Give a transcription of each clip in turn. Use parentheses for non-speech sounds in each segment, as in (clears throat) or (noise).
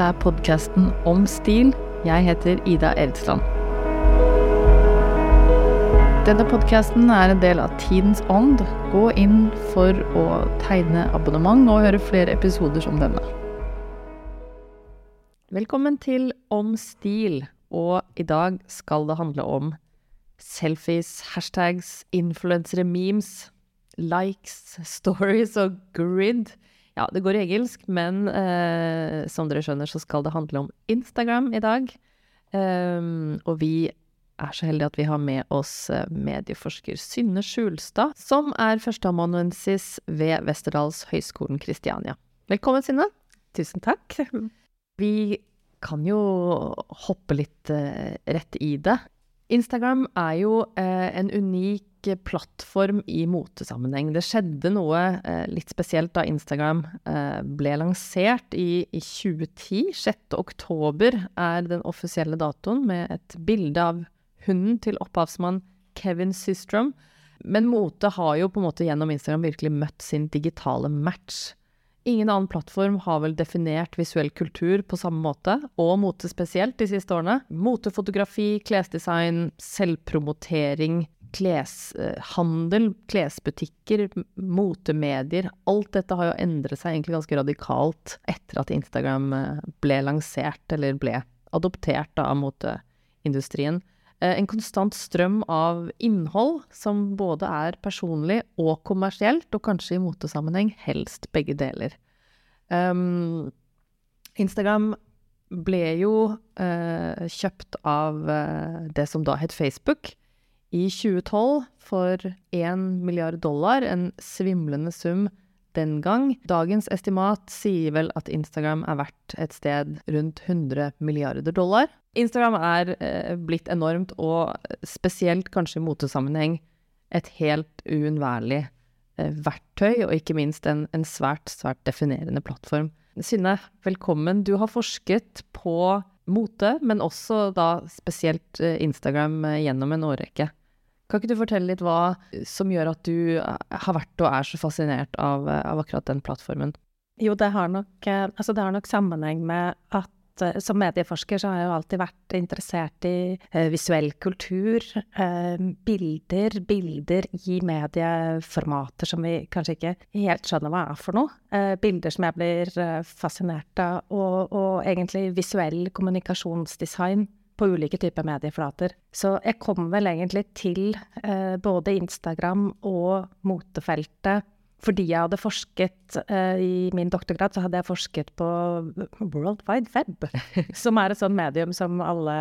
Dette er podkasten Om stil. Jeg heter Ida Eldsland. Denne podkasten er en del av Tidens ånd. Gå inn for å tegne abonnement og høre flere episoder som denne. Velkommen til Om stil, og i dag skal det handle om selfies, hashtags, influensere, memes, likes, stories og grid. Ja, det går i engelsk, men eh, som dere skjønner, så skal det handle om Instagram i dag. Um, og vi er så heldige at vi har med oss eh, medieforsker Synne Skjulstad, som er førsteamanuensis ved Westerdals høgskolen Kristiania. Velkommen, Synne. Tusen takk. Vi kan jo hoppe litt uh, rett i det. Instagram er jo eh, en unik plattform i motesammenheng. Det skjedde noe eh, litt spesielt da Instagram ble lansert i, i 2010. 6. oktober er den offisielle datoen, med et bilde av hunden til opphavsmann Kevin Systrom. Men mote har jo på en måte gjennom Instagram virkelig møtt sin digitale match. Ingen annen plattform har vel definert visuell kultur på samme måte, og mote spesielt, de siste årene. Motefotografi, klesdesign, selvpromotering, kleshandel, klesbutikker, motemedier. Alt dette har jo endret seg egentlig ganske radikalt etter at Instagram eh, ble lansert, eller ble adoptert av moteindustrien. Eh, en konstant strøm av innhold som både er personlig og kommersielt, og kanskje i motesammenheng helst begge deler. Um, Instagram ble jo uh, kjøpt av uh, det som da het Facebook i 2012 for 1 milliard dollar, en svimlende sum den gang. Dagens estimat sier vel at Instagram er verdt et sted rundt 100 milliarder dollar. Instagram er eh, blitt enormt, og spesielt kanskje i motesammenheng, et helt uunnværlig eh, verktøy, og ikke minst en, en, svært, svært definerende plattform. Synne, velkommen. Du har forsket på mote, men også da spesielt eh, Instagram eh, gjennom en årrekke. Kan ikke du fortelle litt hva som gjør at du eh, har vært og er så fascinert av, av akkurat den plattformen? Jo, det har, nok, altså det har nok sammenheng med at Eh, som medieforsker så har jeg jo alltid vært interessert i eh, visuell kultur, eh, bilder, bilder i medieformater som vi kanskje ikke helt skjønner hva er for noe. Eh, bilder som jeg blir eh, fascinert av, og, og, egentlig visuell kommunikasjonsdesign på ulike typer medieflater. Så jeg kom vel egentlig til eh, både Instagram og motefeltet fordi jeg hadde forsket uh, i min doktorgrad, så hadde jeg forsket på World Wide Web, (laughs) som er et sånt medium som alle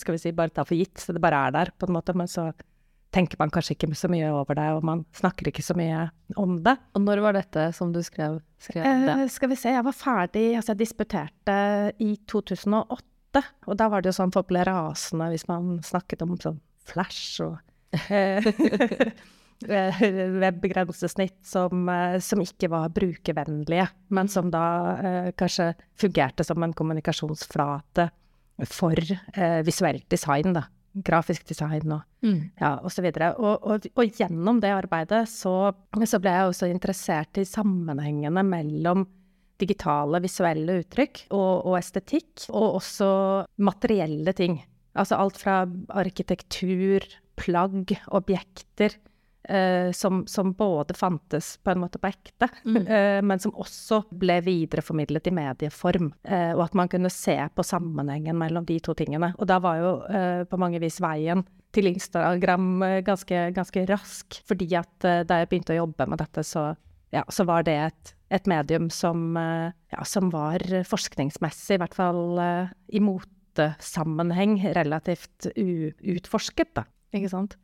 skal vi si, bare tar for gitt, så det bare er der, på en måte. Men så tenker man kanskje ikke så mye over det, og man snakker ikke så mye om det. Og når var dette som du skrev, skrev det? Uh, skal vi se, jeg var ferdig, altså jeg disputerte i 2008, og da var det jo sånn folk ble rasende hvis man snakket om sånn flash og (laughs) (laughs) Eh, webgrensesnitt som, eh, som, ikke var brukervennlige, men som da eh, kanskje fungerte som en kommunikasjonsflate for eh, visuelt design, da. Grafisk design og, mm. ja, og så videre. Og, og, og, gjennom det arbeidet så, så, ble jeg også interessert i sammenhengene mellom digitale, visuelle uttrykk og, og estetikk, og også materielle ting. Altså alt fra arkitektur, plagg, objekter Uh, som, som, både fantes på en måte på ekte, mm. uh, (laughs) men som også ble videreformidlet i medieform. Uh, og at man kunne se på sammenhengen mellom de to tingene. Og da var jo på mange vis veien til Instagram ganske, ganske rask. Fordi at da jeg begynte å jobbe med dette, så, ja, så var det et, et medium som, ja, som, var forskningsmessig, i hvert fall i motesammenheng, relativt utforsket, da. Ikke sant?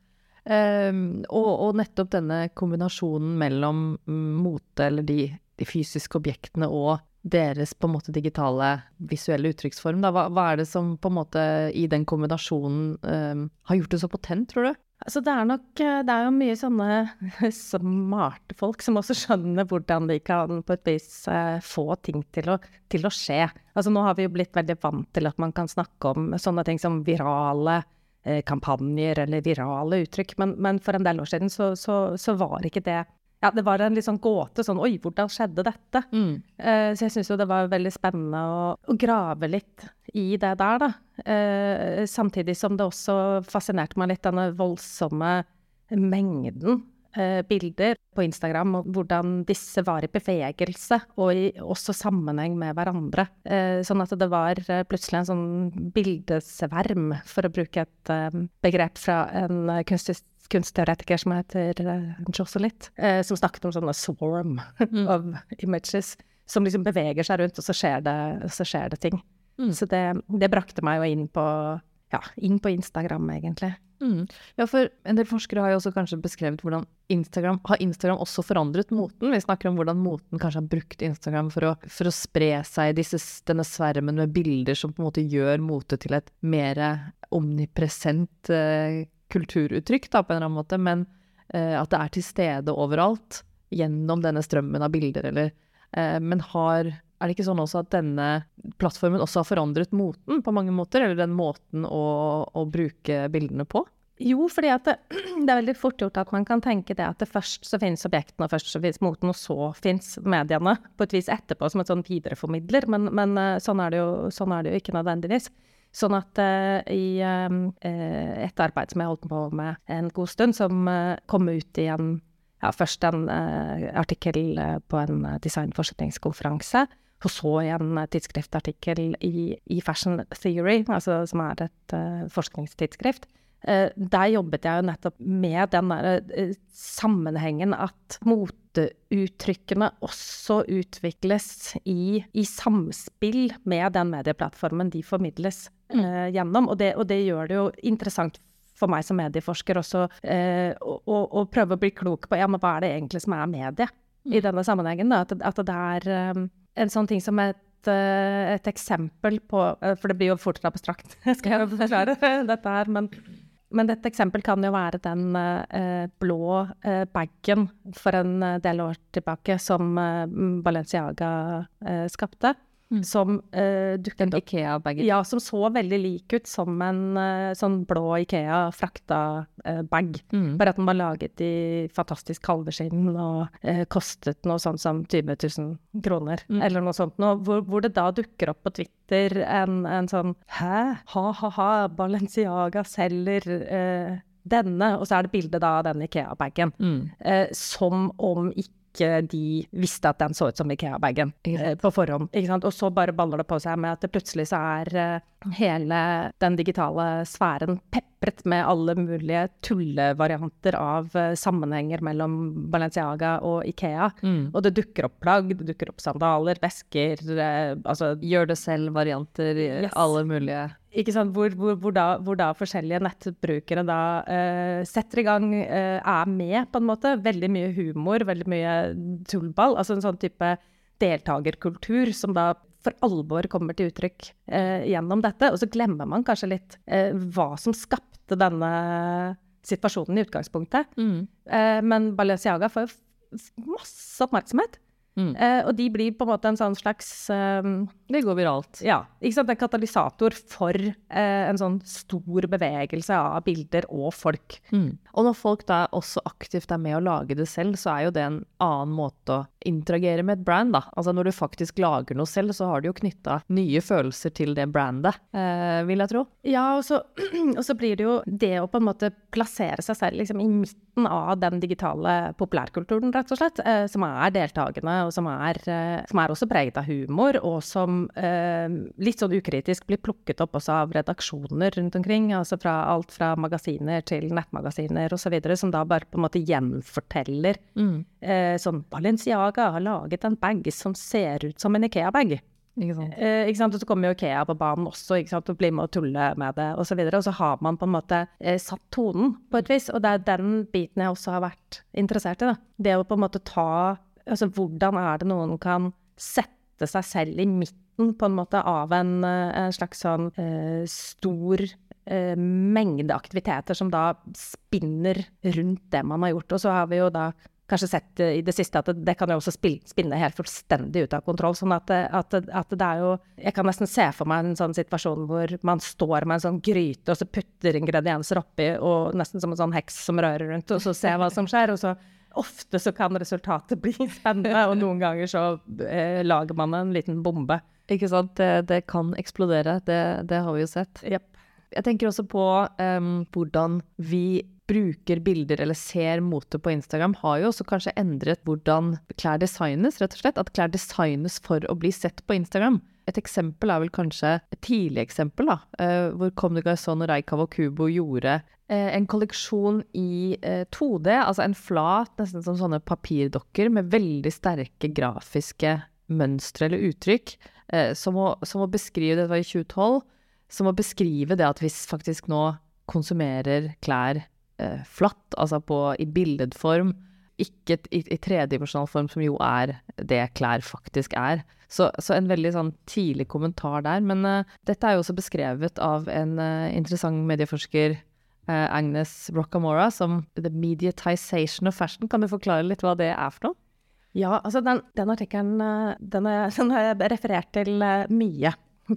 Um, og, og, nettopp denne kombinasjonen mellom mote, eller de, de, fysiske objektene, og deres på en måte digitale visuelle uttrykksform. Hva, hva, er det som på en måte i den kombinasjonen um, har gjort det så potent, tror du? Altså det er nok Det er jo mye sånne (laughs) smarte folk som også skjønner hvordan de kan på et vis uh, få ting til å, til å skje. Altså nå har vi jo blitt veldig vant til at man kan snakke om sånne ting som virale Eh, kampanjer eller virale uttrykk. Men, men, for en del år siden så, så, så, var ikke det ja, det var en litt sånn gåte. Sånn oi, hvordan skjedde dette? Mm. Uh, så jeg syns jo det var veldig spennende å, å, grave litt i det der, da. Uh, samtidig som det også fascinerte meg litt, denne voldsomme mengden eh, bilder på Instagram, og hvordan disse var i bevegelse, og i også sammenheng med hverandre. Eh, sånn at det var eh, plutselig en sånn bildesverm, for å bruke et eh, begrep fra en kunst, kunstteoretiker som heter Joselit, eh, som snakket om sånne swarm mm. (laughs) of images, som liksom beveger seg rundt, og så skjer det, så skjer det ting. Mm. Så det, det brakte meg jo inn på, ja, inn på Instagram, egentlig. Mm. Ja, for en del forskere har jo også kanskje beskrevet hvordan Instagram Har Instagram også forandret moten? Vi snakker om hvordan moten kanskje har brukt Instagram for å, for å spre seg disse, denne svermen med bilder som på en måte gjør mote til et mer omnipresent eh, kulturuttrykk, da, på en eller annen måte, men eh, at det er til stede overalt gjennom denne strømmen av bilder, eller eh, Men har er det ikke sånn også at denne plattformen også har forandret moten på mange måter? Eller den måten å, å bruke bildene på? Jo, fordi det, (clears throat) det, er veldig fort gjort at man kan tenke det at det først så finnes objektene, og først så finnes moten, og så finnes mediene på et vis etterpå som et sånn videreformidler. Men, men eh, sånn, er jo, sånn, er det jo, ikke nødvendigvis. Sånn at uh, i uh, et arbeid som jeg holdt på med en god stund, som uh, kom ut i en ja, først en artikkel på en designforskningskonferanse, og så i en tidsskriftartikkel i, i Fashion Theory, altså, som er et uh, forskningstidsskrift. Uh, der jobbet jeg jo nettopp med den der uh, sammenhengen at moteuttrykkene også utvikles i, i, samspill med den medieplattformen de formidles mm. gjennom. Og det, og det, gjør det jo interessant for meg som medieforsker også å prøve å bli klok på ja, men hva er det egentlig som er medie i mm. denne sammenhengen. Da? At, at det er um, en sånn ting som et, eh, et eksempel på eh, For det blir jo fort abstrakt, (laughs) skal jeg forklare (laughs) dette her. Men, men et eksempel kan jo være den uh, blå uh, bagen for en del år tilbake som Balenciaga skapte. Mm. Som uh, dukket opp Ikea-bagen? Ja, som så veldig lik ut som en uh, sånn blå Ikea-frakta-bag. Uh, mm. Bare at den var laget i fantastisk kalveskinn og kostet noe sånt som 20 000 kroner, mm. eller noe sånt noe. Hvor, hvor, det da dukker opp på Twitter en, en sånn Hæ? Ha-ha-ha, Balenciaga selger denne, og så er det bilde da av den Ikea-bagen. Mm. som om ikke ikke de visste at den så ut som Ikea-bagen eh, på forhånd. Og så bare baller det på seg med at det plutselig så er eh, hele den digitale sfæren pepret med alle mulige tullevarianter av uh, sammenhenger mellom Balenciaga og Ikea. Mm. Og det dukker opp plagg, det dukker opp sandaler, vesker, uh, altså Gjør det selv-varianter i yes. alle mulige ikke sant, hvor, hvor, hvor, da, hvor, da, forskjellige nettbrukere da uh, setter i gang, uh, er med, på en måte. Veldig mye humor, veldig mye tullball. Altså en sånn type deltakerkultur som da for alvor kommer til uttrykk uh, gjennom dette. Og så glemmer man kanskje litt hva som skapte denne situasjonen i utgangspunktet. Mm. men Balenciaga får jo masse oppmerksomhet. Mm. Eh, og de blir på en måte en sånn slags um, Det går viralt. Ja. ikke sant? En katalysator for eh, en sånn stor bevegelse av bilder og folk. Mm. Og når folk da også aktivt er med å lage det selv, så er jo det en annen måte å interagere med et brand, da. Altså når du faktisk lager noe selv, så har du jo knytta nye følelser til det brandet, eh, vil jeg tro. Ja, og så, (clears throat) og så, blir det jo det å på en måte plassere seg selv liksom i midten av den digitale populærkulturen, rett og slett, som er deltakende og som er, eh, som er også preget av humor, og som eh, litt sånn ukritisk blir plukket opp også av redaksjoner rundt omkring. Altså fra alt fra magasiner til nettmagasiner osv., som da bare på en måte gjenforteller mm. eh, sånn Balenciaga har laget en bag som ser ut som en Ikea-bag. Ikke sant? Eh, ikke sant? Og så kommer jo Ikea på banen også ikke sant? og blir med å tulle med det osv. Og, så og så har man på en måte eh, satt tonen på et vis. Og det er den biten jeg også har vært interessert i. da. Det å på en måte ta Altså hvordan er det noen kan sette seg selv i midten på en måte av en, eh, en slags sånn eh, stor eh, mengde aktiviteter som da spinner rundt det man har gjort. Og så har vi jo da kanskje sett i det siste at det, kan jo også spinne helt fullstendig ut av kontroll. sånn at, at, at, det er jo Jeg kan nesten se for meg en sånn situasjon hvor man står med en sånn gryte, og så putter ingredienser oppi, og nesten som en sånn heks som rører rundt, og så ser hva som skjer. og så ofte så kan resultatet bli (laughs) spennende, og noen ganger så eh, lager man en liten bombe. Ikke sant. Det, det kan eksplodere. Det, det, har vi jo sett. Yep. Jeg tenker også på um, hvordan vi bruker bilder eller ser mote på Instagram, har jo også kanskje endret hvordan klær designes, rett og slett. At klær designes for å bli sett på Instagram. Et eksempel er vel kanskje et tidlig eksempel, da, uh, hvor Comme de Garçon og Reikav og Kubo gjorde uh, en kolleksjon i uh, eh, 2D, altså en flat, nesten som sånne papirdokker med veldig sterke grafiske mønstre eller uttrykk, som å, som, å, beskrive Dette var i 2012. Som å beskrive det at vi faktisk nå konsumerer klær flatt, altså på, i billedform, ikke i, i tredimensjonal form, som jo er det klær faktisk er. Så, så, en veldig sånn tidlig kommentar der. Men eh, dette er jo også beskrevet av en eh, interessant medieforsker, uh, Agnes Rockamora, som The Mediatization of Fashion. Kan du forklare litt hva det er for noe? Ja, altså den, den artikkelen den, (laughs) den, har jeg referert til mye,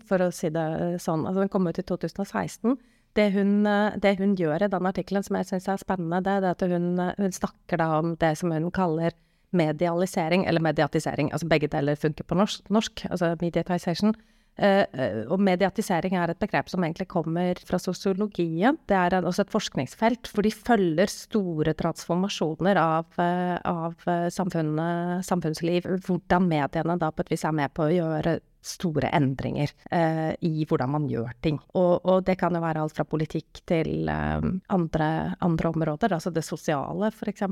for å si det sånn. Altså den kom ut i 2016. Det hun, det hun gjør i den artikkelen som jeg syns er spennende, det er at hun, hun snakker da om det som hun kaller medialisering, eller mediatisering. Altså begge deler funker på norsk, norsk altså mediatization. Uh, og mediatisering er et begrep som egentlig kommer fra sosiologien. Det er også et forskningsfelt, for de følger store transformasjoner av, av samfunnsliv. Hvordan mediene da på et vis er med på å gjøre store endringer eh, i hvordan man gjør ting. Og, og, det kan jo være alt fra politikk til andre, andre områder, altså det sosiale f.eks.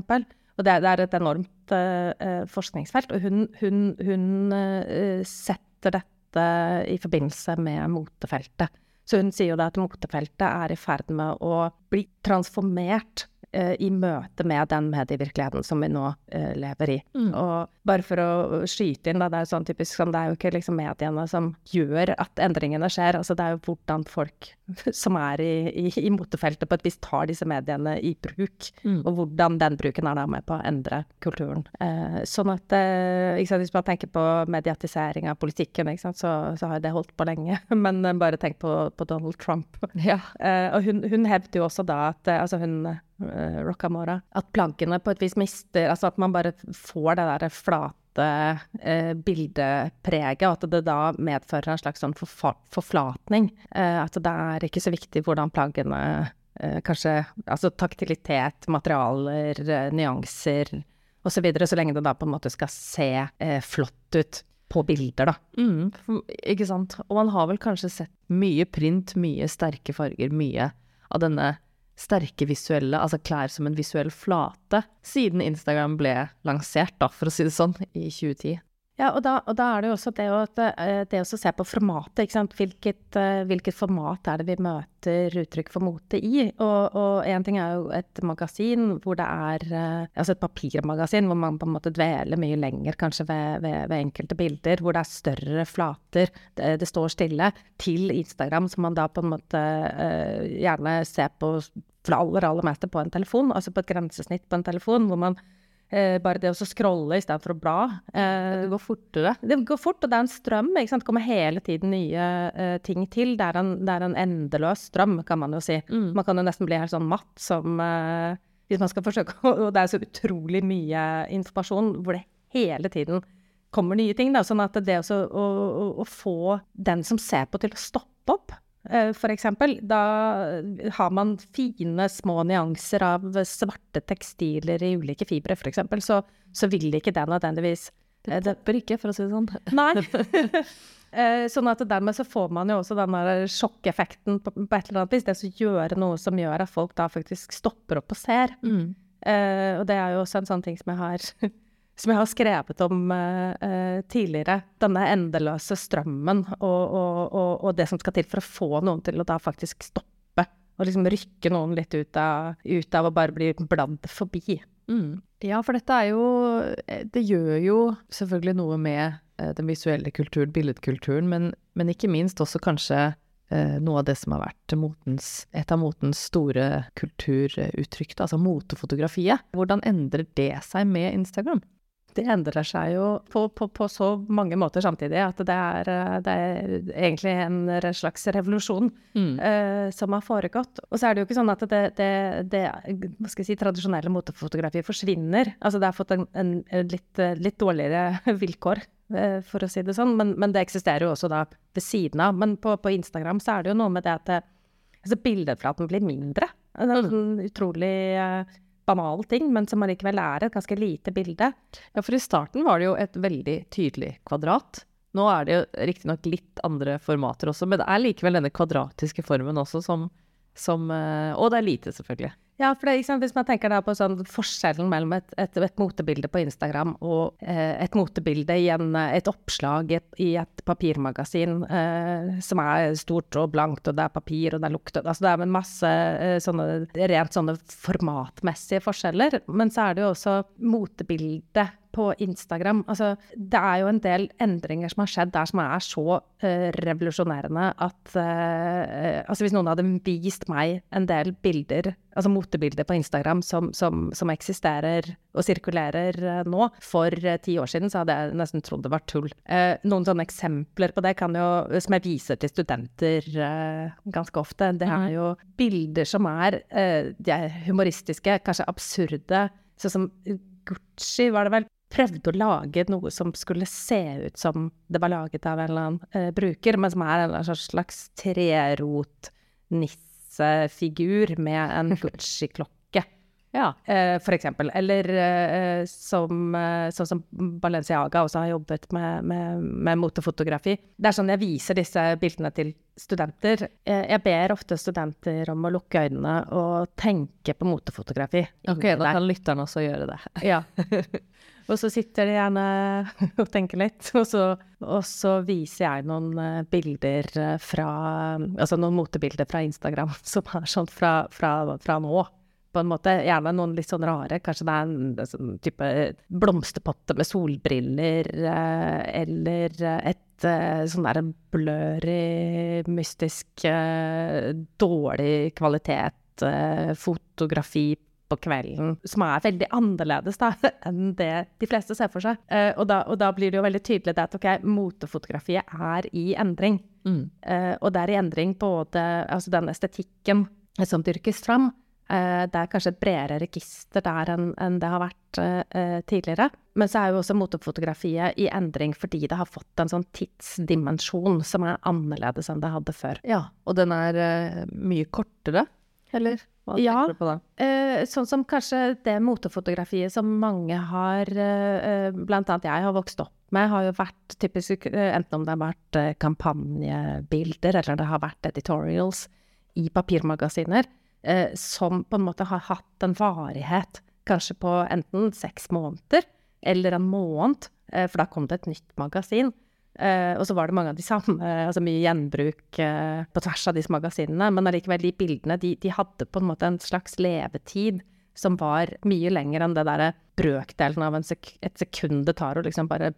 Og det, det er et enormt eh, forskningsfelt. Og hun, hun, hun uh, setter dette i forbindelse med motefeltet. Så hun sier jo da at motefeltet er i ferd med å bli transformert uh, i møte med den medievirkeligheten som vi nå uh, lever i. Mm. Og bare for å skyte inn, da, det er jo sånn typisk sånn, det er jo ikke liksom mediene som gjør at endringene skjer. Altså det er jo hvordan folk (laughs) som er i, i, i motefeltet på et vis tar disse mediene i bruk. Mm. Og hvordan den bruken er da med på å endre kulturen. Eh, sånn at eh, sant, Hvis man tenker på mediatisering av politikken, ikke sant, så, så har det holdt på lenge. (laughs) Men bare tenk på, på Donald Trump. Ja. Eh, og hun, hun hevder jo også da at eh, altså hun uh, Rockamora. At plaggene på et vis mister Altså at man bare får det derre flate uh, bildepreget, og at det da medfører en slags sånn forflatning. Uh, at det er ikke så viktig hvordan plaggene Kanskje altså taktilitet, materialer, nyanser osv. Så, videre, så lenge det da på en måte skal se flott ut på bilder, da. Mm, ikke sant. Og man har vel kanskje sett mye print, mye sterke farger, mye av denne sterke visuelle, altså klær som en visuell flate, siden Instagram ble lansert, da, for å si det sånn, i 2010. Ja, og da, og da er det jo også det å, eh, det å se på formatet. ikke sant? Hvilket, uh, hvilket, format er det vi møter uttrykk for mote i? Og én ting er jo et magasin hvor det er uh, Altså et papirmagasin hvor man på en måte dveler mye lenger kanskje ved, ved, ved enkelte bilder. Hvor det er større flater, det, det, står stille. Til Instagram, som man da på en måte uh, gjerne ser på for det aller, aller meste på en telefon. Altså på et grensesnitt på en telefon hvor man Eh, bare det å scrolle istedenfor å bla. Eh, det går fortere. Det går fort, og det er en strøm. ikke sant? Det kommer hele tiden nye eh, ting til. Det er, en, det er, en, endeløs strøm, kan man jo si. Mm. Man kan jo nesten bli helt sånn matt som eh, Hvis man skal forsøke Og det er så utrolig mye informasjon hvor det hele tiden kommer nye ting. Da. Sånn at det å, å, å få den som ser på, til å stoppe opp f.eks. Da har man fine, små nyanser av svarte tekstiler i ulike fibre, f.eks., så, så vil ikke det nødvendigvis Det bør popper ikke, for å si det sånn. Nei. (laughs) (laughs) Eh, sånn at dermed så får man jo også den der sjokkeffekten på, på, et eller annet vis. Det å gjøre noe som gjør at folk da faktisk stopper opp og ser. Mm. Uh, og det er jo også en sånn ting som jeg har som jeg har skrevet om uh, tidligere. Denne endeløse strømmen og, og, og, og, det som skal til for å få noen til å da faktisk stoppe. Og liksom rykke noen litt ut av, ut av å bare bli bladd forbi. Mm. Ja, for dette er jo eh, Det gjør jo selvfølgelig noe med den visuelle kulturen, billedkulturen, men, men, ikke minst også kanskje noe av det som har vært motens, et av motens store kulturuttrykk, altså motefotografiet. Hvordan endrer det seg med Instagram? Det endrer seg jo på, på, på, så mange måter samtidig at det er, eh, det er egentlig en slags revolusjon mm. uh, som har foregått. Og så er det jo ikke sånn at det, det, det si, tradisjonelle motefotografiet forsvinner. Altså det har fått en, en litt, litt, dårligere (laughs) vilkår, uh, for å si det sånn. Men, men, det eksisterer jo også da ved siden av. Men på, på Instagram så er det jo noe med det at altså bildeflaten blir mindre. Det er en sånn utrolig uh, banal ting, men som allikevel er et ganske lite bilde. Ja, for i starten var det jo et veldig tydelig kvadrat. Nå er det jo riktignok litt andre formater også, men det er likevel denne kvadratiske formen også som, som eh, Og det er lite, selvfølgelig. Ja, for det, liksom, hvis man tenker på sånn forskjellen mellom et, et, et motebilde på Instagram og eh, et motebilde i en, et oppslag i et, i et papirmagasin eh, som er stort og blankt, og det er papir og det er lukt altså Det er masse eh, sånne rent sånne formatmessige forskjeller. Men så er det jo også motebildet på Instagram. Altså, det er jo en del endringer som har skjedd der som er så uh, revolusjonerende at uh, Altså, hvis noen hadde vist meg en del bilder, altså motebilder på Instagram som, som, som eksisterer og sirkulerer uh, nå, for ti år siden, så hadde jeg nesten trodd det var tull. noen sånne eksempler på det kan jo, som jeg viser til studenter ganske ofte, det er mhm. jo bilder som er, er humoristiske, kanskje absurde, sånn som Gucci, var det vel, prøvde å lage noe som skulle se ut som det var laget av en eller annen uh, bruker, men som er en slags trerot-nissefigur med en (laughs) Gucci-klokke. Ja. Uh, for eksempel. Eller uh, som, sånn som Balenciaga også har jobbet med, med, med, motefotografi. Det er sånn jeg viser disse bildene til studenter. jeg ber ofte studenter om å lukke øynene og tenke på motefotografi. Ok, da kan lytterne også gjøre det. ja. (laughs) Og så sitter de gjerne (laughs) og tenker litt, og så, og så viser jeg noen uh, bilder eh, fra Altså noen motebilder fra Instagram (laughs) som er sånn fra, fra, fra, nå, på en måte. Gjerne noen litt sånn rare. Kanskje det er en, sånn type blomsterpotte med solbriller, uh, eller et sånn der blurry, mystisk, dårlig kvalitet fotografi på kvelden, som er veldig annerledes da, (laughs) enn det de fleste ser for seg. Uh, og, da, og, da, blir det jo veldig tydelig at ok, motefotografiet er i endring. Mm. Uh, og det er i endring både altså den estetikken som dyrkes fram. Uh, det er kanskje et bredere register der enn, en det har vært tidligere. Men så er jo også motefotografiet i endring fordi det har fått en sånn tidsdimensjon som er annerledes enn det hadde før. Ja, og den er mye kortere, eller? Hva ja, tenker du på da? Eh, sånn som kanskje det motefotografiet som mange har, eh, annet jeg har vokst opp med, har jo vært typisk eh, enten om det har vært eh, kampanjebilder eller det har vært editorials i papirmagasiner, eh, som på en måte har hatt en varighet kanskje på enten seks måneder eller en måned, eh, for da kom det et nytt magasin. Uh, og så var det mange av de samme, (laughs) altså mye gjenbruk uh, på tvers av disse magasinene. Men allikevel, de bildene, de, de, hadde på en måte en slags levetid som var mye lenger enn det derre brøkdelen av sek et sekund det tar å liksom bare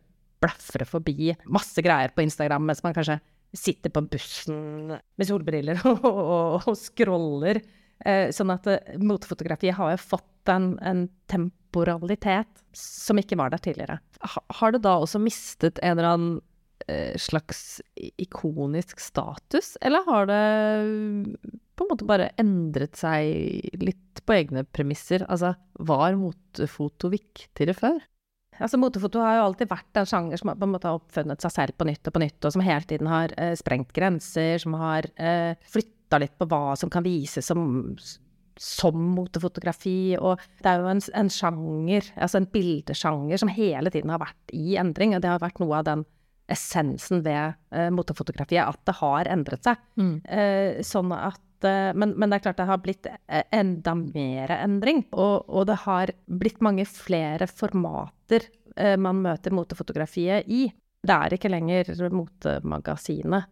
blafre forbi masse greier på Instagram mens man kanskje sitter på bussen med solbriller (laughs) og, og, og scroller. Uh, sånn at motefotografiet har jo fått en, en temporalitet som ikke var der tidligere. Har det da også mistet en eller annen slags ikonisk status, eller har det på en måte bare endret seg litt på egne premisser? Altså, var motefoto viktigere før? Altså, Motefoto har jo alltid vært en sjanger som på en måte har oppfunnet seg selv på nytt og på nytt, og som hele tiden har eh, sprengt grenser, som har eh, flytta litt på hva som kan vises som, som motefotografi. Og det er jo en, en sjanger, altså en bildesjanger, som hele tiden har vært i endring. Og det har vært noe av den essensen ved uh, motefotografiet, at det har endret seg. Mm. Uh, sånn at uh, men, men, det er klart det har blitt enda mer endring. Og, og det har blitt mange flere formater man møter motefotografiet i. Det er ikke lenger motemagasinet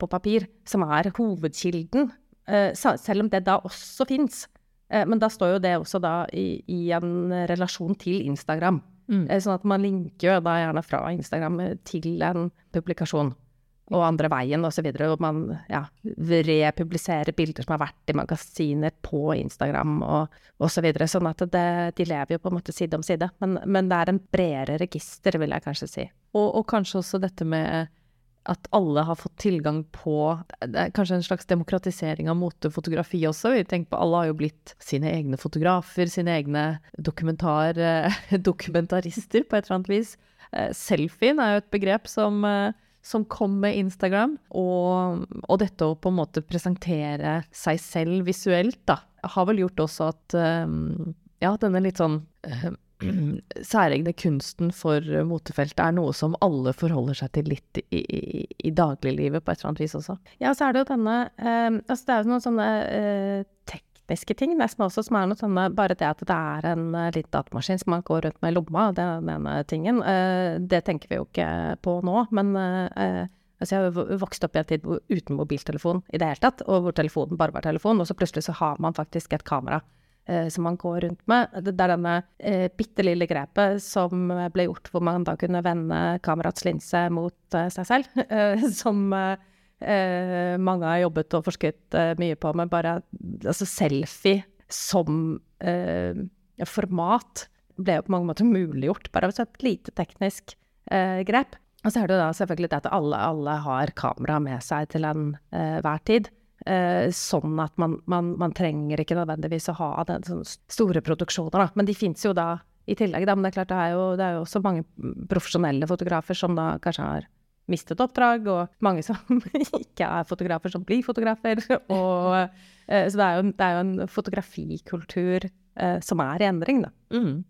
på papir som er hovedkilden, selv om det da også fins. men da står jo det også da i, i en relasjon til Instagram. Mm. Eh, sånn at man linker jo da gjerne fra Instagram til en publikasjon. og andre veien osv. Og man ja, republiserer bilder som har vært i magasiner på Instagram og osv. Så videre. sånn at det, de lever jo på en måte side om side. Men, men det er en bredere register, vil jeg kanskje si. Og, og kanskje også dette med at alle har fått tilgang på Kanskje en slags demokratisering av motefotografi også. Vi tenker på Alle har jo blitt sine egne fotografer, sine egne dokumentar, (laughs) dokumentarister på et eller annet vis. Eh, selfien er jo et begrep som, eh, som kom med Instagram. Og, og, dette å på en måte presentere seg selv visuelt, da, har vel gjort også at eh, ja, denne litt sånn (clears throat) særegne kunsten for motefeltet er noe som alle forholder seg til litt i, i, i dagliglivet på et eller annet vis også. Ja, så er det jo denne eh, Altså det er jo noen sånne eh, tekniske ting nesten også, som er noe sånne Bare det at det er en uh, liten datamaskin som man går rundt med i lomma, det den ene tingen. Eh, det tenker vi jo ikke på nå, men eh, Altså jeg har vokst opp i en tid uten mobiltelefon i det hele tatt, og hvor telefonen bare var telefon, og så plutselig så har man faktisk et kamera eh, som man går rundt med. Det er denne eh, bitte lille grepet som ble gjort hvor man da kunne vende kamerats linse mot eh, seg selv, (laughs) eh, som eh, mange har jobbet og forsket eh, mye på, men bare altså selfie som format ble jo på mange måter muliggjort, bare av et lite teknisk grep. Og så er det jo da selvfølgelig det at alle, alle har kamera med seg til enhver tid. Eh, sånn at man, man, man, trenger ikke nødvendigvis å ha den, sånne store produksjoner, da. Men de fins jo da i tillegg, da. Men det er klart det er jo, det er jo også mange profesjonelle fotografer som da kanskje har mistet oppdrag, og mange som (laughs) ikke er fotografer, som blir fotografer. Og, eh, så det er, jo, det er jo en fotografikultur eh, som er i endring, da. Mm.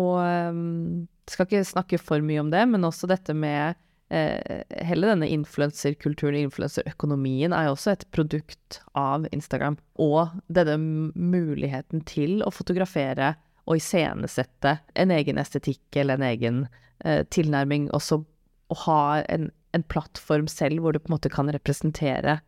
Og um, skal ikke snakke for mye om det, men også dette med hele denne influenserkulturen influenserøkonomien er jo også et produkt av Instagram. Og denne muligheten til å fotografere og iscenesette en egen estetikk eller en egen eh, tilnærming. Også å ha en, en, plattform selv hvor du på en måte kan representere,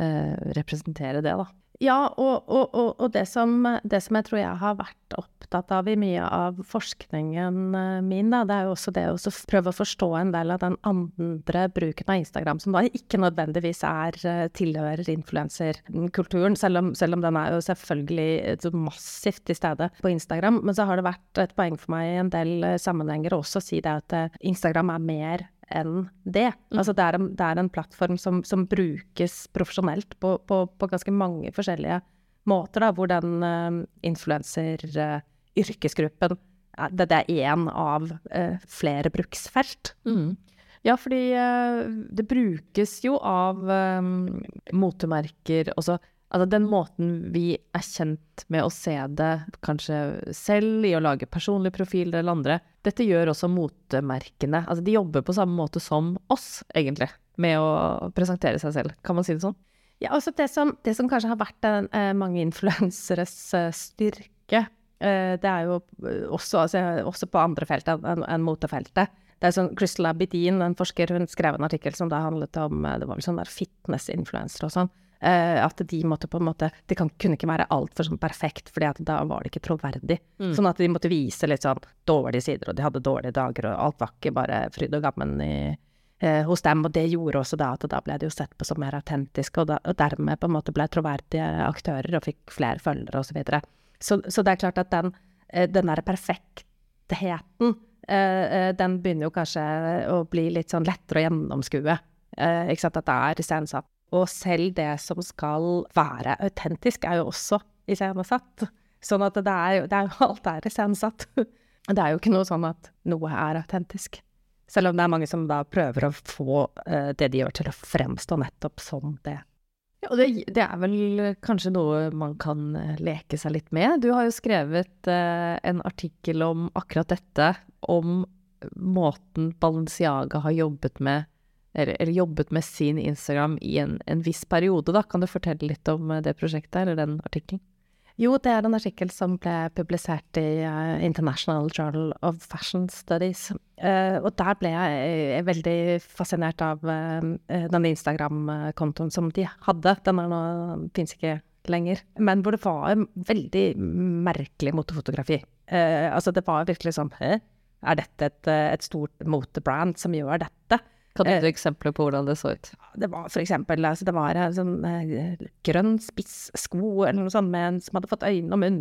eh, representere det, da. Ja, og, og, og, og det, som, det, som, jeg tror jeg har vært opptatt av i mye av forskningen eh, min, da, det er jo også det å prøve å forstå en del av den andre bruken av Instagram, som da ikke nødvendigvis er eh, tilhører influenserkulturen, selv, selv, om den er jo selvfølgelig massivt til stede på Instagram. Men så har det vært et poeng for meg i en del sammenhenger sammenhenger også å si det at Instagram er mer enn det. Mm. Altså det er en, det er en plattform som, som, brukes profesjonelt på, på, på, ganske mange forskjellige måter, da, hvor den uh, influenser-yrkesgruppen uh, det, det, er én av uh, flere bruksfelt. Mm. Ja, fordi det brukes jo av um, motemerker også Altså den måten vi er kjent med å se det, kanskje selv, i å lage personlige profiler eller andre, dette gjør også motemerkene. Altså de jobber på samme måte som oss, egentlig, med å presentere seg selv. Kan man si det sånn? Ja, altså det som, det som kanskje har vært den, eh, mange influenseres eh, styrke, eh, det er jo også, altså, også på andre felt enn en motefeltet. Det er sånn Crystal Abidin, en forsker, hun skrev en artikkel som da handlet om det var vel sånn der fitness-influensere og sånn. Uh, at de måtte på en måte Det kan, kunne ikke være altfor sånn perfekt, for da var det ikke troverdig. Mm. Sånn at de måtte vise litt sånn dårlige sider, og de hadde dårlige dager, og alt var ikke bare fryd og gammen i, uh, hos dem. Og det gjorde også da at da ble de jo sett på som mer autentiske, og, da, og dermed på en måte ble troverdige aktører og fikk flere følgere osv. Så, videre. så Så det er klart at den, uh, den derre perfektheten, den begynner jo kanskje å bli litt sånn lettere å gjennomskue. ikke sant, at det er iscenesatt og selv det som skal være autentisk, er jo også iscenesatt. Sånn at det er det er (laughs) alt er iscenesatt. Det er jo ikke noe sånn at noe er autentisk. Selv om det er mange som da prøver å få uh, det de gjør til å fremstå nettopp som det. Ja, og det, det, er vel kanskje noe man kan eh, leke seg litt med. Du har jo skrevet uh, en artikkel om akkurat dette, om måten Balenciaga har jobbet med eller, eller, jobbet med sin Instagram i en, en, viss periode, da. Kan du fortelle litt om eh, det prosjektet, eller den artikkelen? Jo, det er en artikkel som ble publisert i uh, International Journal of Fashion Studies. Uh, og der ble jeg uh, veldig fascinert av denne Instagram-kontoen som de hadde. Den er nå, fins ikke lenger. Men hvor det var en veldig merkelig motefotografi. altså det var virkelig sånn Hæ? Er dette et, et stort motebrand som gjør dette? Kan du Eh, gi eksempler på hvordan det så ut? Det var for eksempel altså det var en sånn eh, grønn spissko eller noe sånt med en som hadde fått øyne og munn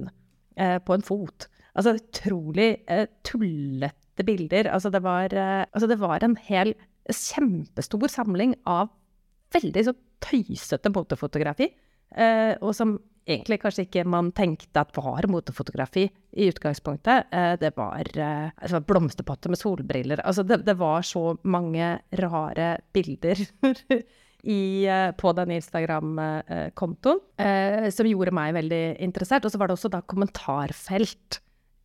eh, på en fot. Altså utrolig eh, tullete bilder. Altså det var, eh, altså det var en hel kjempestor samling av veldig så tøysete motefotografi, eh, og som egentlig kanskje ikke man tenkte at var motefotografi i utgangspunktet. Eh, det var det var blomsterpotter med solbriller. Altså det, det var så mange rare bilder (laughs) i, eh, på den Instagram-kontoen eh, som gjorde meg veldig interessert. Og så var det også da kommentarfelt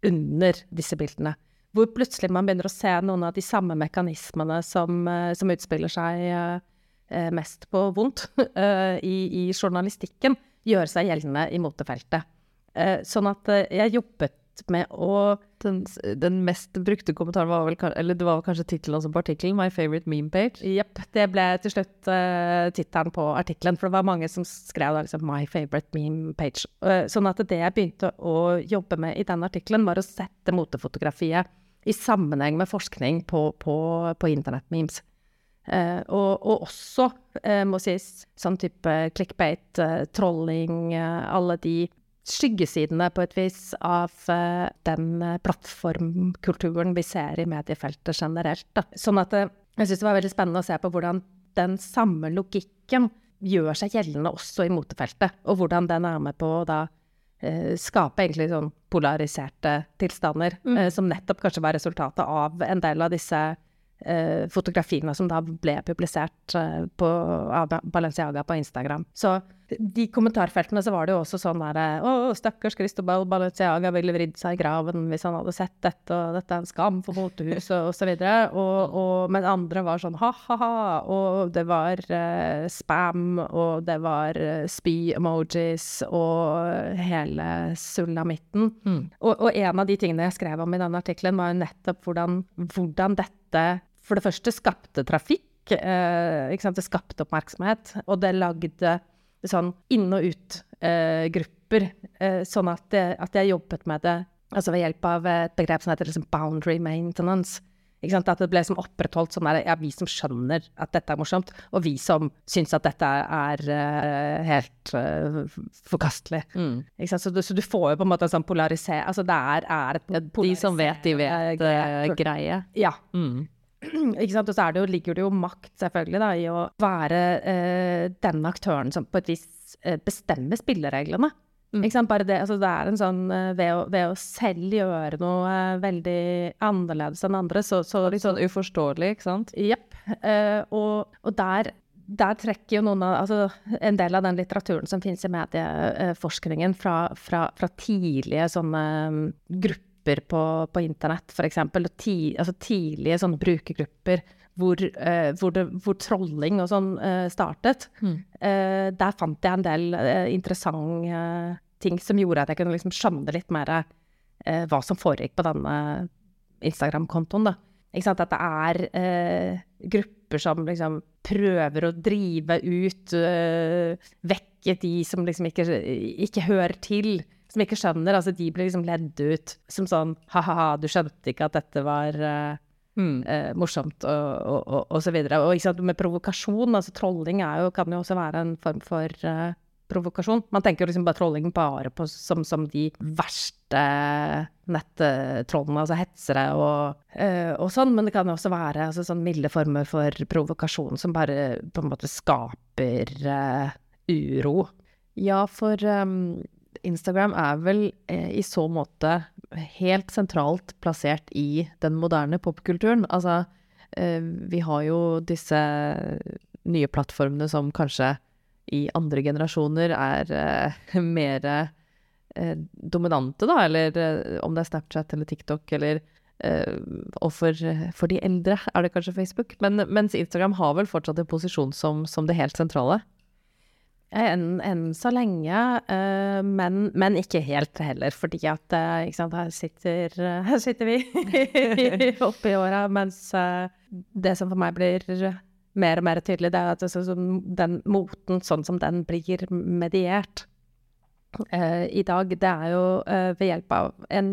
under disse bildene. Hvor plutselig man begynner å se noen av de samme mekanismene som, eh, som utspiller seg eh, eh, mest på vondt (laughs) eh, i, i journalistikken, gjøre seg gjeldende i motefeltet. Eh, sånn at eh, jeg jobbet med å Den, den mest brukte kommentaren var vel Eller det var kanskje tittelen på artikkelen, 'My favorite meme page'. Jepp, det ble til slutt uh, tittelen på artikkelen, for det var mange som skrev da liksom 'my favorite meme page'. Eh, sånn at det jeg begynte å jobbe med i den artikkelen, var å sette motefotografiet i sammenheng med forskning på, på, på internettmemes. Eh, og, og også, eh, må sies, sånn type clickbait, eh, trolling, alle de skyggesidene på et vis av den plattformkulturen vi ser i mediefeltet generelt. Da. Sånn at jeg syns det var veldig spennende å se på hvordan den samme logikken gjør seg gjeldende også i motefeltet, og hvordan den er med på å da skape egentlig sånn polariserte tilstander, mm. som nettopp kanskje var resultatet av en del av disse fotografiene som da ble publisert eh, på, av Balenciaga på Instagram. Så de kommentarfeltene så var det jo også sånn der Å, stakkars Cristobal Balenciaga ville vridd seg i graven hvis han hadde sett dette, og dette er en skam for motehuset, og, men andre var sånn ha-ha-ha, og det var uh, spam, og det var uh, spy-emojis, og hele sulamitten. Og, og en av de tingene jeg skrev om i denne artikkelen, var jo nettopp hvordan, hvordan dette for det første skapte trafikk. Uh? Det skapte oppmerksomhet, og det lagde sånn inn- og ut-grupper. Eh, sånn at, det, at jeg jobbet med det altså ved hjelp av et begrep som heter liksom boundary maintenance. At det ble liksom opprettholdt sånn der, ja, vi som skjønner at dette er morsomt, og vi som syns at dette er uh, helt uh, forkastelig. Sant? Så, du, så du får jo på en måte en sånn polarisering Altså det er, er et De som vet, de vet eh, greie. Ja. Mm. (clears throat) Og så er det ligger det jo makt, selvfølgelig, da, i å være eh, den aktøren som på et vis eh, bestemmer spillereglene. Bare det, altså det er en sånn eh, ved, å, ved å selv gjøre noe eh, veldig annerledes enn andre, så, så Litt sånn uforståelig, ikke sant? Jepp. Eh, og, og der, der trekker jo noen av Altså en del av den litteraturen som finnes i medieforskningen fra, fra, fra tidlige sånne mm, grupper på, på internett, f.eks., og ti, altså tidlige sånne brukergrupper hvor, eh, hvor, det, hvor trolling og sånn eh, startet. Eh, der fant jeg en del eh, interessante ting som gjorde at jeg kunne liksom skjønne litt mer eh, hva som foregikk på denne Instagram-kontoen. At det er eh, grupper som liksom prøver å drive ut, vekke de som liksom ikke, ikke hører til, som ikke skjønner. Altså de blir liksom ledd ut som sånn ha-ha-ha, du skjønte ikke at dette var uh, mm. uh, morsomt, og, og, og, og så videre. Og sant, med provokasjon, altså trolling jo, kan jo også være en form for uh, provokasjon. Man tenker jo liksom bare trolling bare på, som, som de verste nettrollene, altså hetsere og, og sånn, men det kan også være altså, sånn milde former for provokasjon som bare på en måte skaper uro. Ja, for um, Instagram er vel eh, i så måte helt sentralt plassert i den moderne popkulturen. Altså, eh, vi har jo disse nye plattformene som kanskje i andre generasjoner er eh, (laughs) mer eh, dominante, da, eller eh, om det er Snapchat eller TikTok eller eh, og for, for de eldre er det kanskje Facebook. Men, mens Instagram har vel fortsatt en posisjon som, som det helt sentrale. Enn en så lenge, eh, men, men ikke helt heller, fordi at eh, sant, her, sitter, (laughs) her sitter vi (laughs) oppe i åra, mens eh, det som for meg blir mer og mer tydelig, det er at altså, den moten, sånn som den blir mediert i dag, det er jo ved hjelp av en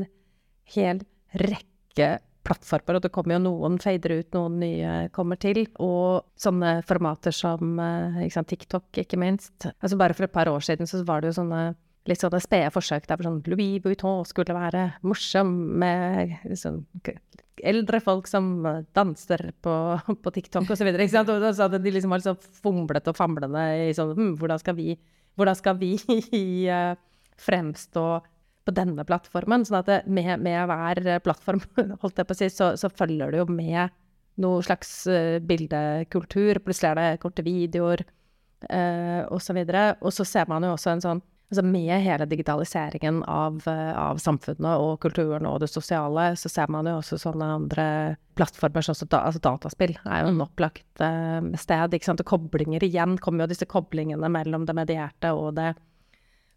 hel rekke plattformer, og det kommer jo noen fader ut, noen nye kommer til. Og sånne formater som eh, ikke TikTok, ikke minst. Altså Bare for et par år siden så var det jo sånne litt sånne spede forsøk der sånn Louis Vuitton skulle være morsom med liksom, eldre folk som danser på, på TikTok osv. Og, så hadde de liksom var liksom fomlete og famlende i sånn hm, Hvordan skal vi, hvordan skal vi uh, (laughs) fremstå på denne plattformen? Sånn at med, med, hver plattform, (laughs) på å si, så, så følger det jo med noe slags uh, bildekultur. Plutselig er det korte videoer uh, osv. Og, og så ser man jo også en sånn altså med hele digitaliseringen av, eh, av, samfunnet og kulturen og det sosiale, så ser man jo også sånne andre plattformer, sånn som da, altså dataspill er jo en opplagt uh, sted. ikke sant, og Koblinger igjen kommer jo disse koblingene mellom det medierte og det,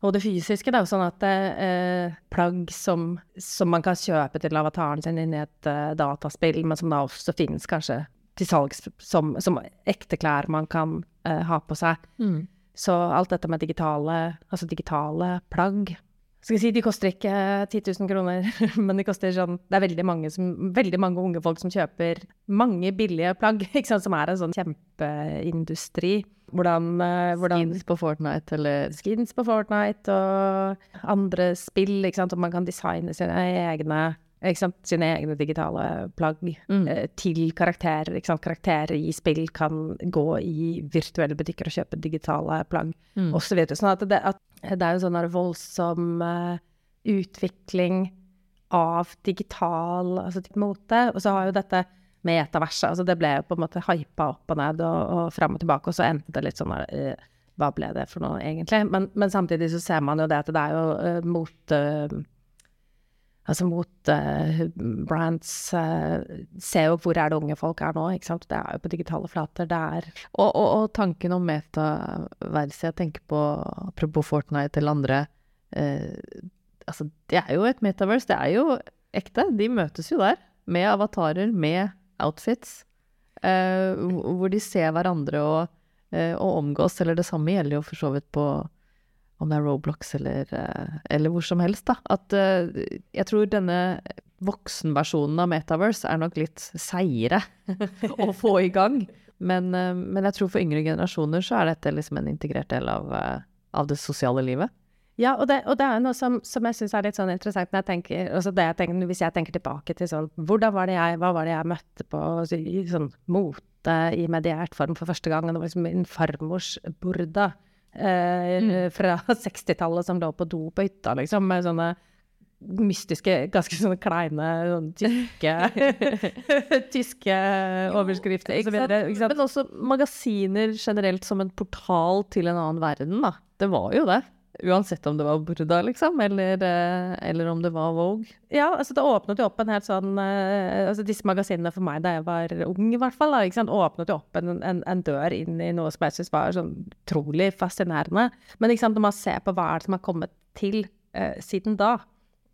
og det fysiske. da, sånn at eh, plagg som, som, man kan kjøpe til avataren sin inn i et uh, dataspill, men som da også finnes kanskje til salgs som, som ekte klær man kan ha på seg. Mm. Så alt dette med digitale, altså digitale plagg skal jeg si, De koster ikke 10 000 kroner, (laughs) men de koster sånn Det er veldig mange, som, veldig mange unge folk som kjøper mange billige plagg, (laughs) ikke sant, som er en sånn kjempeindustri. Hvordan, eh, hvordan Skins på Fortnite, eller Skins på Fortnite og andre spill, ikke sant, og man kan designe sine egne sine egne digitale plagg mm. eh, til karakterer. Karakterer i spill kan gå i virtuelle butikker og kjøpe digitale plagg, mm. osv. Så sånn at det, at det er en sånn voldsom uh, utvikling av digital altså, mote. Og så har jo dette metaverset altså Det ble jo på en måte hypa opp og ned og, og fram og tilbake, og så endte det litt sånn der uh, Hva ble det for noe, egentlig? Men, men, samtidig så ser man jo det at det er jo uh, mot altså mot uh, brands uh, Se jo hvor er det unge folk er nå, ikke sant. Det er jo på digitale flater. Det er Og, og, og tanken om metaverse, jeg tenker på apropos Fortnite eller andre uh, Altså, det er jo et metaverse. Det er jo ekte. De møtes jo der. Med avatarer, med outfits. hvor de ser hverandre og, og omgås. Eller det samme gjelder jo for så vidt på om det er Roblox eller, eh, eller hvor som helst, da. At uh, jeg tror denne voksenversjonen av Metaverse er nok litt seigere (laughs) å få i gang. Men, uh, men, jeg tror for yngre generasjoner så er dette liksom en integrert del av, av det sosiale livet. Ja, og det, og det er noe som, som jeg syns er litt sånn interessant når jeg tenker, altså jeg tenker, Hvis jeg tenker tilbake til sånn Hvordan var det jeg, hva var det jeg møtte på i sånn mote i mediert form for første gang? Det var liksom min farmors burda eh, mm. fra (laughs) 60-tallet som lå på do på hytta, liksom, med sånne mystiske, (laughs) ganske sånne kleine sånne tyske (laughs) Tyske overskrifter videre. Men også magasiner generelt som en portal til en annen verden, da. Det var jo det. Uansett om det var Burda, liksom, eller, eh, eller, om det var Vogue. Ja, altså det åpnet jo opp en helt sånn uh, Altså disse magasinene for meg da jeg var ung, i hvert fall, da, ikke sant, åpnet jo opp en, en, en dør inn i noe som jeg syntes var sånn utrolig fascinerende. Men ikke sant, når man ser på hva er det som har kommet til eh, siden da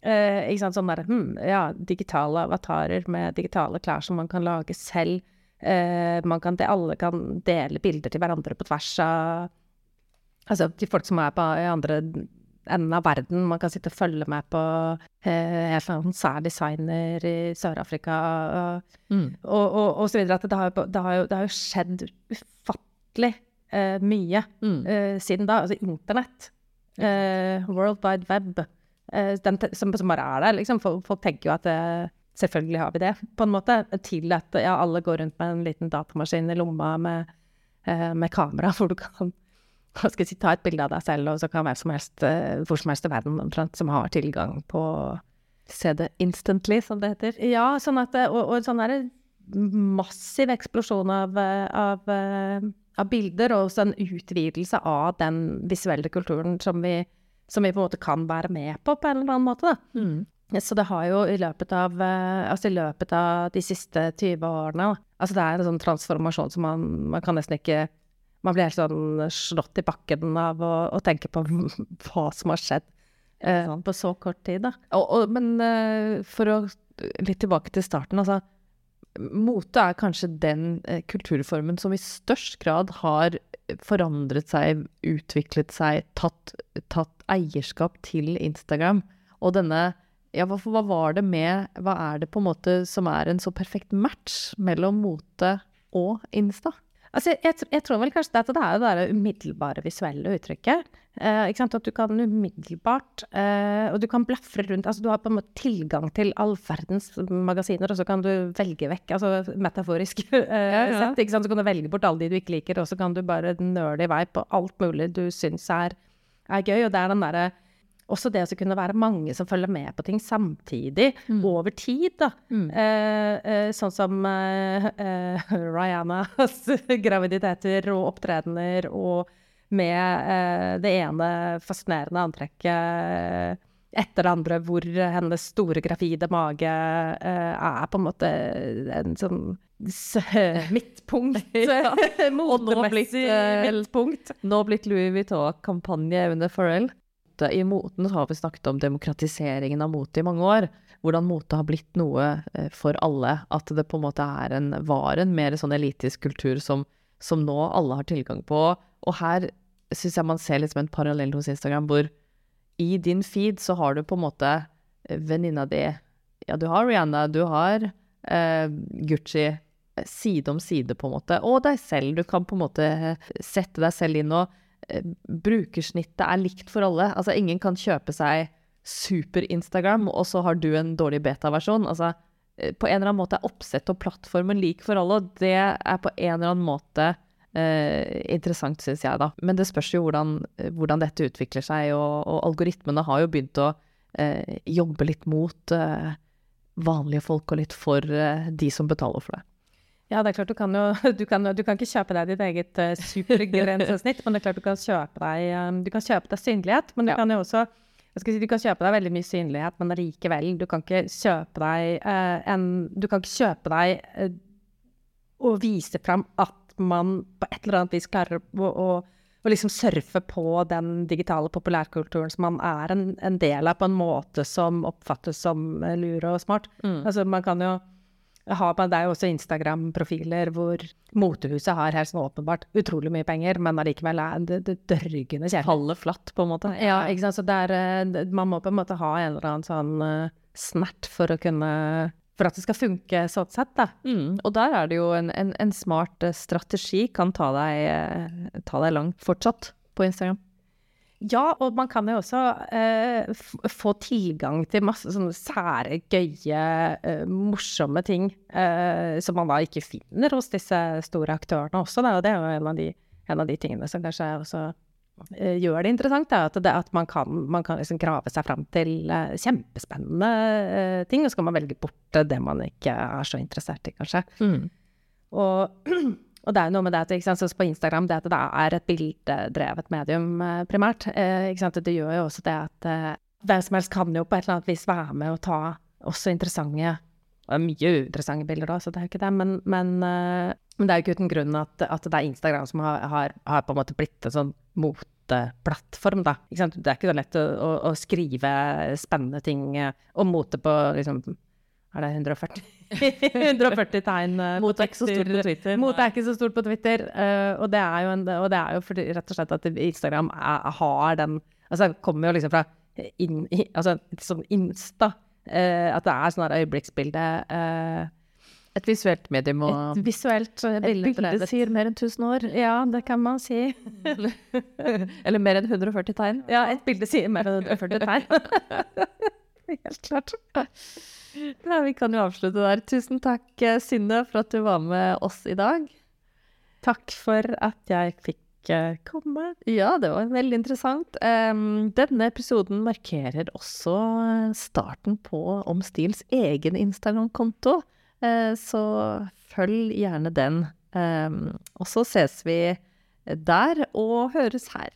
eh, ikke sant, sånn der, hmm, ja, digitale avatarer med digitale klær som man kan lage selv. man kan, alle kan dele bilder til hverandre på tvers av Altså de folk som er på i andre enden av verden. Man kan sitte og følge med på eh, en sær designer i Sør-Afrika mm. og, og, og, så videre. At det har, det har, jo, det har jo, skjedd ufattelig eh, mye mm. eh, siden da. Altså internett. Eh, World Wide Web. Eh, den, som, som, bare er der, liksom. Folk, folk tenker jo at eh, Selvfølgelig har vi det, på en måte. Til at ja, alle går rundt med en liten datamaskin i lomma med, med kamera, (laughs) hvor du kan hva skal jeg si, ta et bilde av deg selv, og så kan hvem som helst, uh, hvor som helst i verden omtrent, som har tilgang på Se det instantly, som det heter. Ja, sånn at, og, og en sånn massiv eksplosjon av, av, av, bilder, og også en utvidelse av den visuelle kulturen som vi, som vi, på en måte kan være med på, på en eller annen måte. Mm. Så det har jo i løpet av, altså i løpet av de siste 20 årene altså Det er en sånn transformasjon som man, man kan nesten ikke man blir helt sånn slått i bakken av å, å tenke på (laughs) hva som har skjedd eh, på så kort tid, da. Og, og, men eh, for å litt tilbake til starten, altså. Mote er kanskje den eh, kulturformen som i størst grad har forandret seg, utviklet seg, tatt, tatt eierskap til Instagram. Og denne ja, hva, hva var det med Hva er det på en måte som er en så perfekt match mellom mote og Insta? Altså, jeg, jeg, tror vel kanskje at det er det der umiddelbare visuelle uttrykket. Eh? At du kan umiddelbart eh, Og du kan blafre rundt. Altså, du har på en måte tilgang til all verdens magasiner, og så kan du velge vekk. Altså metaforisk (laughs) eh, ja, ja. sett. Så kan du velge bort alle de du ikke liker, og så kan du bare nøle i vei på alt mulig du syns er, er gøy. Og det er den derre også det å kunne være mange som følger med på ting samtidig, mm. over tid. da. Mm. Eh, eh, sånn som eh, eh (laughs) Rihannas (laughs) graviditeter og opptredener, og med eh, det ene fascinerende antrekket etter det andre, hvor hennes store gravide mage eh, er på en måte en sånn (laughs) midtpunkt. ja. Modemessig midtpunkt. Nå blitt Louis Vuitton-kampanje under Pharrell mote. I moten har vi snakket om demokratiseringen av mote i mange år. Hvordan mote har blitt noe eh, for alle. At det på en måte er en, var en mer sånn elitisk kultur som, som nå alle har tilgang på. Og her syns jeg man ser liksom en parallell hos Instagram, hvor i din feed så har du på en måte eh, venninna di Ja, du har Rihanna, du har eh, Gucci eh, side om side, på en måte. Og deg selv. Du kan på en måte sette deg selv inn og brukersnittet er likt for alle. Altså, ingen kan kjøpe seg super-Instagram, og så har du en dårlig beta-versjon. Altså, eh, på en eller annen måte er oppsett og plattformen lik for alle, og det er på en eller annen måte eh, interessant, syns jeg, da. Men det spørs jo hvordan, hvordan dette utvikler seg, og, og, algoritmene har jo begynt å eh, jobbe litt mot eh, vanlige folk og litt for eh, de som betaler for det. Ja, det er klart du kan jo (laughs) Du kan, du kan ikke kjøpe deg ditt eget uh, supergrensesnitt, (laughs) men det er klart du kan kjøpe deg, um, du kan kjøpe deg synlighet. Men du ja. kan jo også jeg skal si, Du kan kjøpe deg veldig mye synlighet, men allikevel Du kan ikke kjøpe deg uh, en Du kan ikke kjøpe deg uh, og vise fram at man på et eller annet vis klarer å, å, å liksom surfe på den digitale populærkulturen som man er en, en, del av, på en måte som oppfattes som lur og smart. Mm. Altså, man kan jo har, er jo også Instagram-profiler hvor motehuset har helt sånn åpenbart utrolig mye penger, men allikevel er det, det dørgende kjedelig. Faller flatt, på en måte. Ja, ikke sant. Så det er, eh, man må på en måte ha en eller annen sånn uh, snert for å kunne for at det skal funke sånn sett, da. Mm, og der er det jo en, en, en smart uh, strategi kan ta deg, ta deg langt fortsatt på Instagram. Ja, og man kan jo også eh, få tilgang til masse sånne sære, gøye, eh, morsomme ting eh, som man da ikke finner hos disse store aktørene også. Da. Og det er jo en av de, en av de tingene som kanskje også gjør det interessant. Da, at, det, at, man kan, man kan liksom grave seg fram til kjempespennende ting, og så kan man velge bort det man ikke er så interessert i, kanskje. Mm. Og (clears throat) Og det er jo noe med det at sant, på Instagram det at det er et bildedrevet medium eh, primært. Eh, Det gjør jo også det at eh, hvem som helst kan jo på et eller annet vis være med og ta også interessante mye uinteressante bilder, da, så det er jo ikke det. Men, men, men, det er jo ikke uten grunn at, at det er Instagram som har, har, har, på en måte blitt en sånn moteplattform, da. Det er ikke så lett å, å, å skrive spennende ting om mote på liksom er det 140? (laughs) 140 tegn uh, Mot er Twitter. Mot er ikke så stort på Twitter. Uh, og, det en, og det er jo fordi, rett og slett at Instagram er, har den Altså det kommer jo liksom fra in, altså, sånn Insta. Uh, at det er sånn øyeblikksbilde. et visuelt medium og Et visuelt bilde. Et bilde sier mer enn 1000 år. Ja, det kan man si. (laughs) Eller mer enn 140 tegn. Ja, et bilde sier mer enn 140 tegn. (laughs) Helt klart. (laughs) Ja, vi kan jo avslutte der. Tusen takk, eh, Synne, for at du var med oss i dag. Takk for at jeg fikk eh, komme. Ja, det var veldig interessant. denne episoden markerer også eh, starten på Omstils egen Instagram-konto, så følg gjerne den. og så ses vi der og høres her.